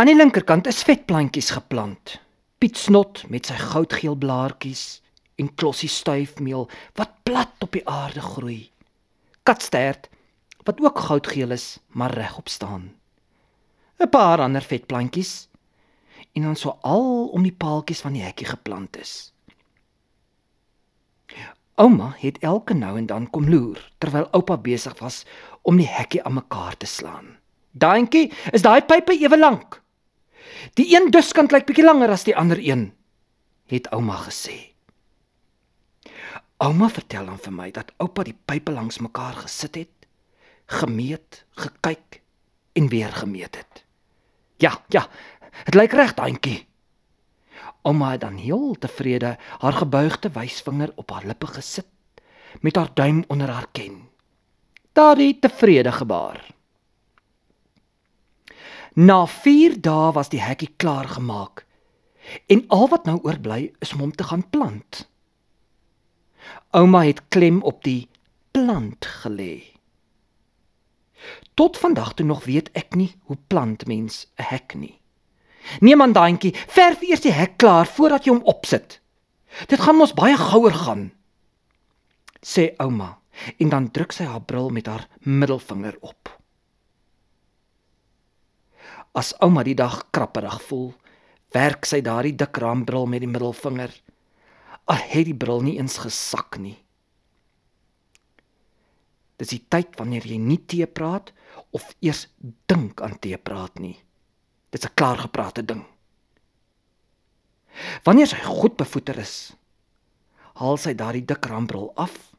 Aan die linkerkant is vetplantjies geplant. Piet Snot met sy goudgeel blaartjies en klossie stuifmeel wat plat op die aarde groei. Katstert wat ook goudgeel is, maar regop staan. 'n Paar ander vetplantjies en dan so al om die paaltjies van die hekkie geplant is. Ouma het elke nou en dan kom loer terwyl oupa besig was om die hekkie aan mekaar te slaan. "Daantjie, is daai pype ewe lank?" "Die een duskant lyk bietjie langer as die ander een," het ouma gesê. Ouma vertel dan vir my dat oupa die pype langs mekaar gesit het, gemeet, gekyk en weer gemeet het. "Ja, ja, dit lyk reg, daantjie." Ouma het dan heel tevrede haar gebuigde wysvinger op haar lippe gesit met haar duim onder haar kin. Daardie tevrede gebaar. Na 4 dae was die hekkie klaar gemaak. En al wat nou oorbly is om hom te gaan plant. Ouma het klem op die plant gelê. Tot vandag toe nog weet ek nie hoe plant mens 'n hek nie. Nee man daantjie, verf eers die hek klaar voordat jy hom opsit. Dit gaan mos baie gouer gaan. sê ouma en dan druk sy haar bril met haar middelvinger op. As ouma die dag krapperig voel, werk sy daardie dik raambril met die middelvinger. Al het die bril nie eens gesak nie. Dis die tyd wanneer jy nie tee praat of eers dink aan tee praat nie. Dit's 'n klaargeprate ding. Wanneer sy goed bevoeter is, haal sy daardie dik rambril af,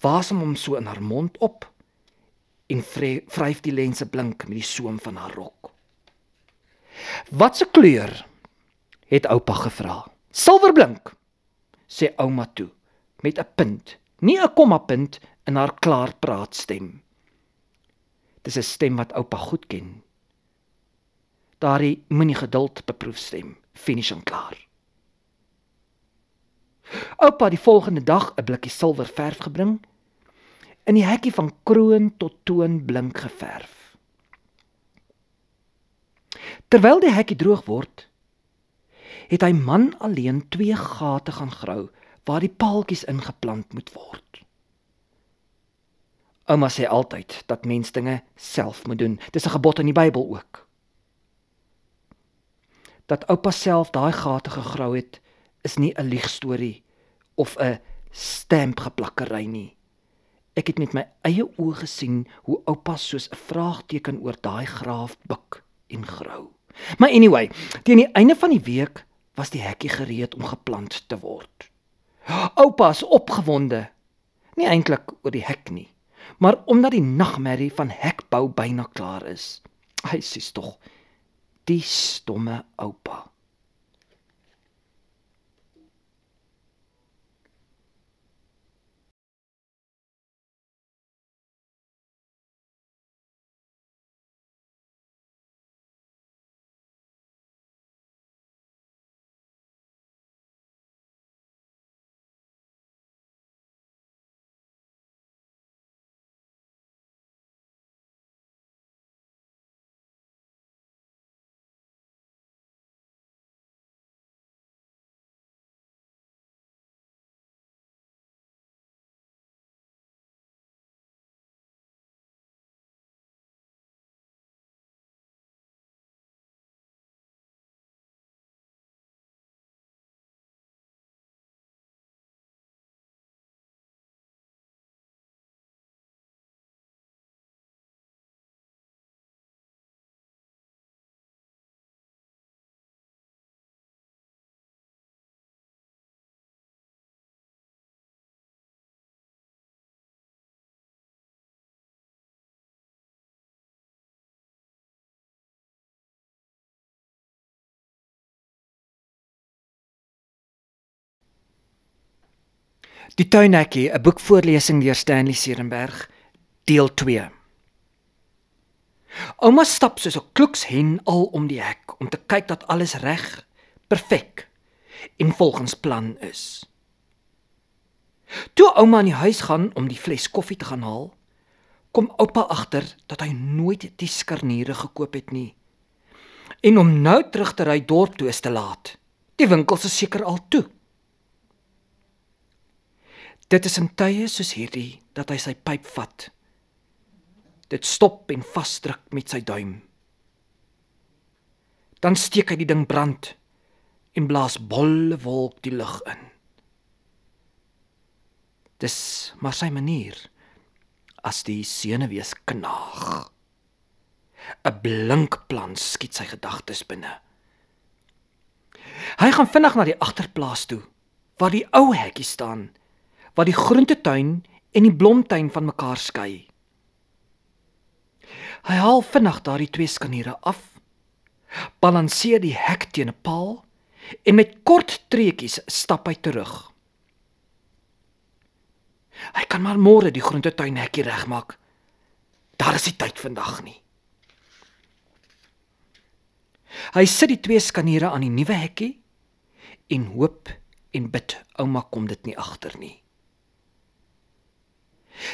wasem hom so in haar mond op en vryf die lense blink met die soem van haar rok. "Wat se kleur?" het oupa gevra. "Silverblink," sê ouma toe met 'n punt, nie 'n komma punt in haar klaar praat stem. Dis 'n stem wat oupa goed ken daardie moenie geduld beproef stem finish en klaar. Oupa die volgende dag 'n blikkie silwer verf gebring in die hekkie van kroon tot toon blink geverf. Terwyl die hekkie droog word, het hy man alleen twee gate gaan grou waar die paaltjies ingeplant moet word. Ouma sê altyd dat mens dinge self moet doen. Dis 'n gebod in die Bybel ook dat oupa self daai gate gegrou het, is nie 'n liegstorie of 'n stampgeplakkery nie. Ek het met my eie oë gesien hoe oupa soos 'n vraagteken oor daai graaf buk en grou. Maar anyway, teen die einde van die week was die hekkie gereed om geplant te word. Oupa is opgewonde. Nie eintlik oor die hek nie, maar omdat die nagmerrie van hekbou byna klaar is. Hy sê tog, die stomme oupa. Die tuinhekkie, 'n boekvoorlesing deur Stanley Serenberg, deel 2. Ouma stap soos 'n kloekshen al om die hek om te kyk dat alles reg, perfek en volgens plan is. Toe ouma in die huis gaan om die fles koffie te gaan haal, kom oupa agter dat hy nooit die skarniere gekoop het nie. En om nou terug te ry dorp toe is te laat. Die winkels is seker al toe. Dit is in tye soos hierdie dat hy sy pyp vat. Dit stop en vasdruk met sy duim. Dan steek hy die ding brand en blaas bolle wolk die lug in. Dis maar sy manier as die senuwees knaag. 'n Blink plan skiet sy gedagtes binne. Hy gaan vinnig na die agterplaas toe waar die ou hekkie staan, waar die groentetuin en die blomtuin van mekaar skei. Hy haal vinnig daardie twee skaniere af, balanseer die hek teen 'n paal en met kort treukies stap hy terug. Hy kan maar môre die groentetuin hekkie regmaak. Daar is nie tyd vandag nie. Hy sit die twee skaniere aan die nuwe hekkie en hoop en bid ouma kom dit nie agter nie.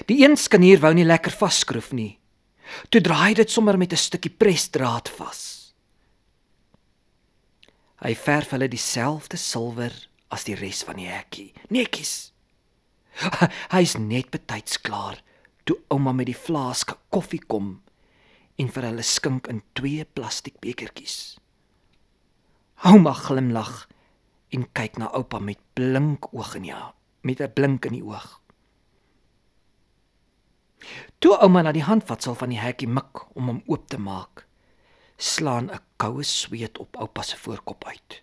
Die een skanier wou nie lekker vasskroef nie. Toe draai dit sommer met 'n stukkie presdraad vas. Hy verf hulle dieselfde silwer as die res van die hekkie. Netjies. Hy's net betyds klaar toe ouma met die flaske koffie kom en vir hulle skink in twee plastiek bekertjies. Ouma glimlag en kyk na oupa met blink oë en ja, met 'n blink in die oog. Toe ouma na die handvatsel van die hekkie mik om hom oop te maak, slaan 'n koue sweet op oupa se voorkop uit.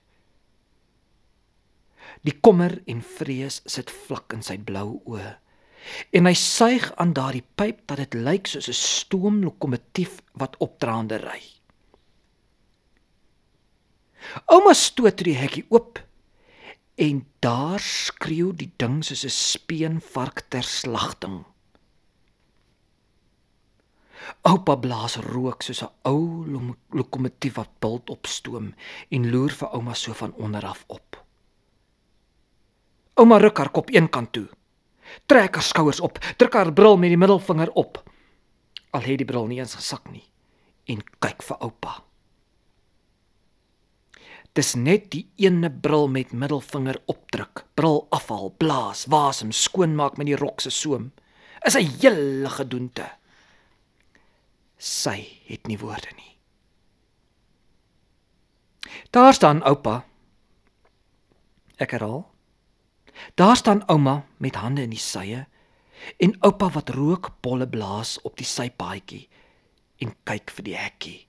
Die kommer en vrees sit vlak in sy blou oë. En hy suig aan daardie pyp dat dit lyk soos 'n stoomlokomotief wat opdraande ry. Ouma stoot die hekkie oop en daar skreeu die ding soos 'n speenvark ter slagting. Oupa blaas rook soos 'n ou lokomotief wat bult op stoom en loer vir ouma so van onder af op. Ouma ruk haar kop een kant toe. Trek haar skouers op, druk haar bril met die middelvinger op. Al het die bril nie eens gesak nie en kyk vir oupa. Dis net die ene bril met middelvinger opdruk, bril afhaal, blaas, wasem skoonmaak met die rok se soem. Is 'n hele gedoente. Sy het nie woorde nie. Daar staan oupa. Ek herhaal. Daar staan ouma met hande in die sye en oupa wat rookbolle blaas op die sypaadjie en kyk vir die hekkie.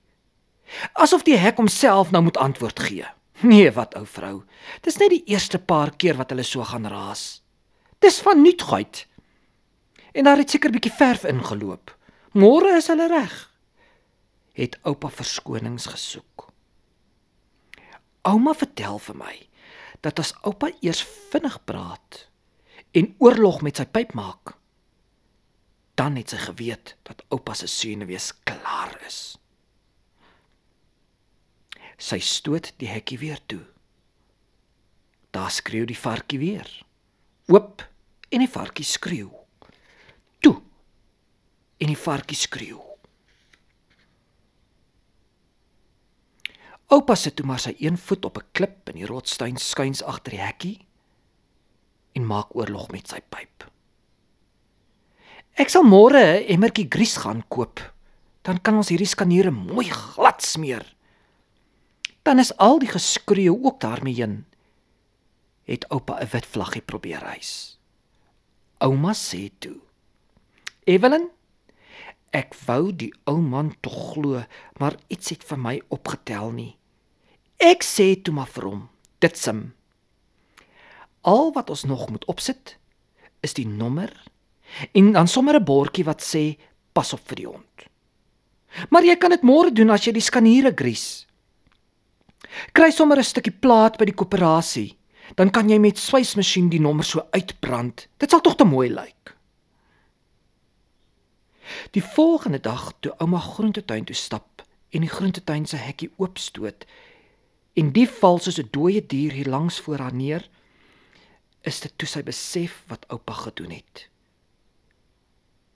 Asof die hek homself nou moet antwoord gee. Nee, wat ou vrou. Dis net die eerste paar keer wat hulle so gaan raas. Dis van nuutheid. En daar het seker bietjie verf ingeloop. Môre is hulle reg. Het oupa verskonings gesoek. Ouma vertel vir my dat as oupa eers vinnig praat en oorlog met sy pyp maak, dan het sy geweet dat oupa se senuwees klaar is. Sy stoot die hekkie weer toe. Daar skreeu die varkie weer. Oop en die varkie skreeu. En die varkie skreeu. Oupa sit toe maar sy een voet op 'n klip in die rotsstein skuins agter die hekkie en maak oorlog met sy pyp. Ek sal môre 'n emmertjie gries gaan koop. Dan kan ons hierdie skaniere mooi glad smeer. Dan is al die geskreeu ook daarmee heen. Het oupa 'n wit vlaggie probeer hys. Ouma sê toe: "Evelyn, ek wou die ou man tog glo, maar iets het vir my opgetel nie. Ek sê toe maar vir hom, dit sim. Al wat ons nog moet opsit is die nommer en dan sommer 'n bordjie wat sê pas op vir die hond. Maar jy kan dit môre doen as jy die skaniere gries. Kry sommer 'n stukkie plaat by die koöperasie, dan kan jy met swysmasjien die nommer so uitbrand. Dit sal tog te mooi lyk. Die volgende dag toe ouma groentetuin toe stap en die groentetuin se hekkie oopstoot, en die val soos 'n dooie dier hier langs voor haar neer, is dit toe sy besef wat oupa gedoen het.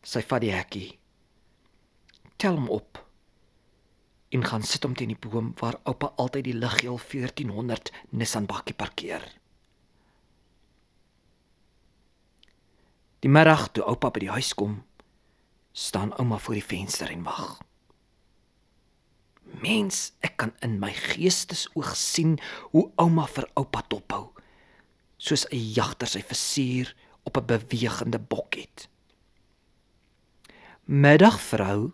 Sy vat die hekkie. Tel hom op. en gaan sit om teen die boom waar oupa altyd die liggeel 1400 Nissan bakkie parkeer. Die middag toe oupa by die huis kom, staan ouma voor die venster en wag. Mens, ek kan in my geestesoog sien hoe ouma vir oupa dophou, soos 'n jagter sy versier op 'n bewegende bok het. Middag vrou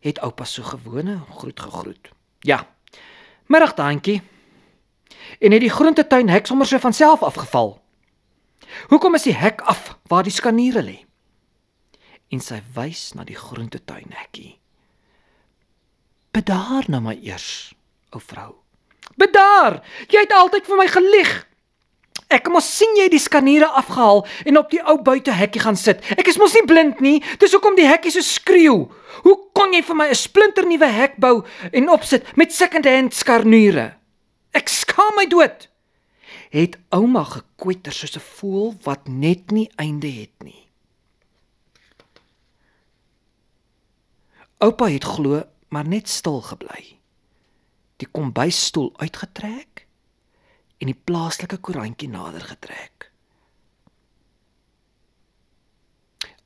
het oupa so gewone groet gegroet. Ja. Middag daantjie. En het die groentetuin hek sommer so van self afgeval. Hoekom is die hek af waar die skaniere lê? En sy wys na die groentetuin hekkie. Bedaar nou maar eers, ou vrou. Bedaar. Jy het altyd vir my gelieg. Ek mos sien jy die skaniere afgehaal en op die ou buitehekkie gaan sit. Ek is mos nie blind nie. Dis hoekom die hekkie so skreeu. Hoe kon jy vir my 'n splinternuwe hek bou en opsit met second-hand skarniere? Ek skaam my dood. Het ouma gekwetter soos 'n voël wat net nie einde het nie. Oupa het glo maar net stil gebly. Die kombuisstoel uitgetrek en die plaaslike koerantjie nader getrek.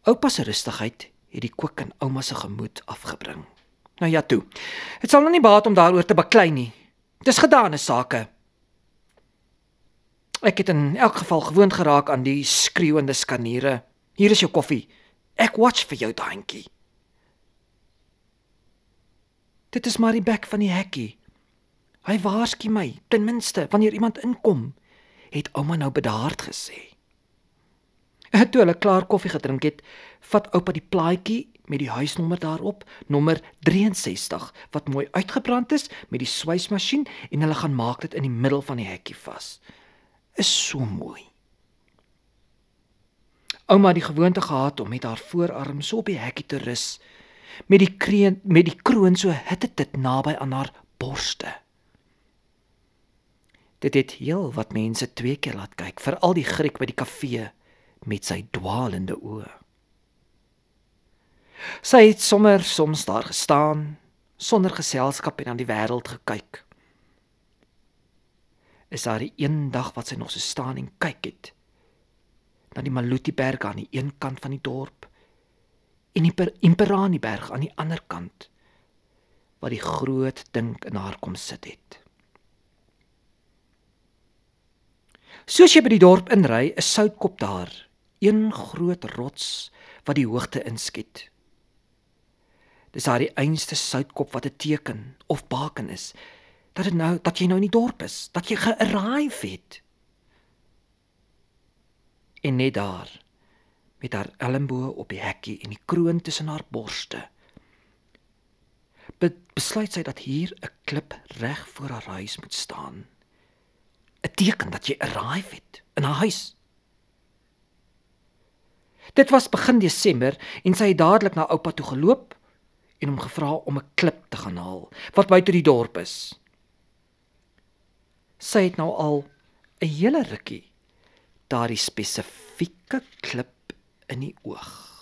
Oupa se rustigheid het die kook in ouma se gemoed afgebring. Nou ja toe. Dit sal nou nie baat om daaroor te baklei nie. Dis gedane sake. Ek het in elk geval gewoond geraak aan die skreeuende skaniere. Hier is jou koffie. Ek watch vir jou daantjie. Dit is maar die bek van die hekkie. Hy waarsku my, ten minste wanneer iemand inkom, het ouma nou bedaard gesê. Toe hulle klaar koffie gedrink het, vat oupa die plaadjie met die huisnommer daarop, nommer 63 wat mooi uitgebrand is met die swysmasjien en hulle gaan maak dit in die middel van die hekkie vas. Is so mooi. Ouma het die gewoonte gehad om met haar voorarm so op die hekkie te rus met die kreun met die kroon so hitte dit naby aan haar borste. Dit het heel wat mense twee keer laat kyk, veral die Griek by die kafee met sy dwaalende oë. Sy het sommer soms daar gestaan sonder geselskap en aan die wêreld gekyk. Is daar een dag wat sy nog so staan en kyk het na die Maluti berg aan die een kant van die dorp en die Imperani berg aan die ander kant waar die groot ding in haar kom sit het. Soos jy by die dorp inry, is Soutkop daar, een groot rots wat die hoogte inskiet. Dis haar die einste Soutkop wat 'n teken of baken is dat dit nou dat jy nou in die dorp is, dat jy gearrive het. En net daar met haar elmboë op die hekkie en die kroon tussen haar borste. Be besluit sy dat hier 'n klip reg voor haar huis moet staan. 'n teken dat jy arrive het in haar huis. Dit was begin Desember en sy het dadelik na oupa toe geloop en hom gevra om 'n klip te gaan haal wat buite die dorp is. Sy het nou al 'n hele rukkie daardie spesifieke klip in die oog.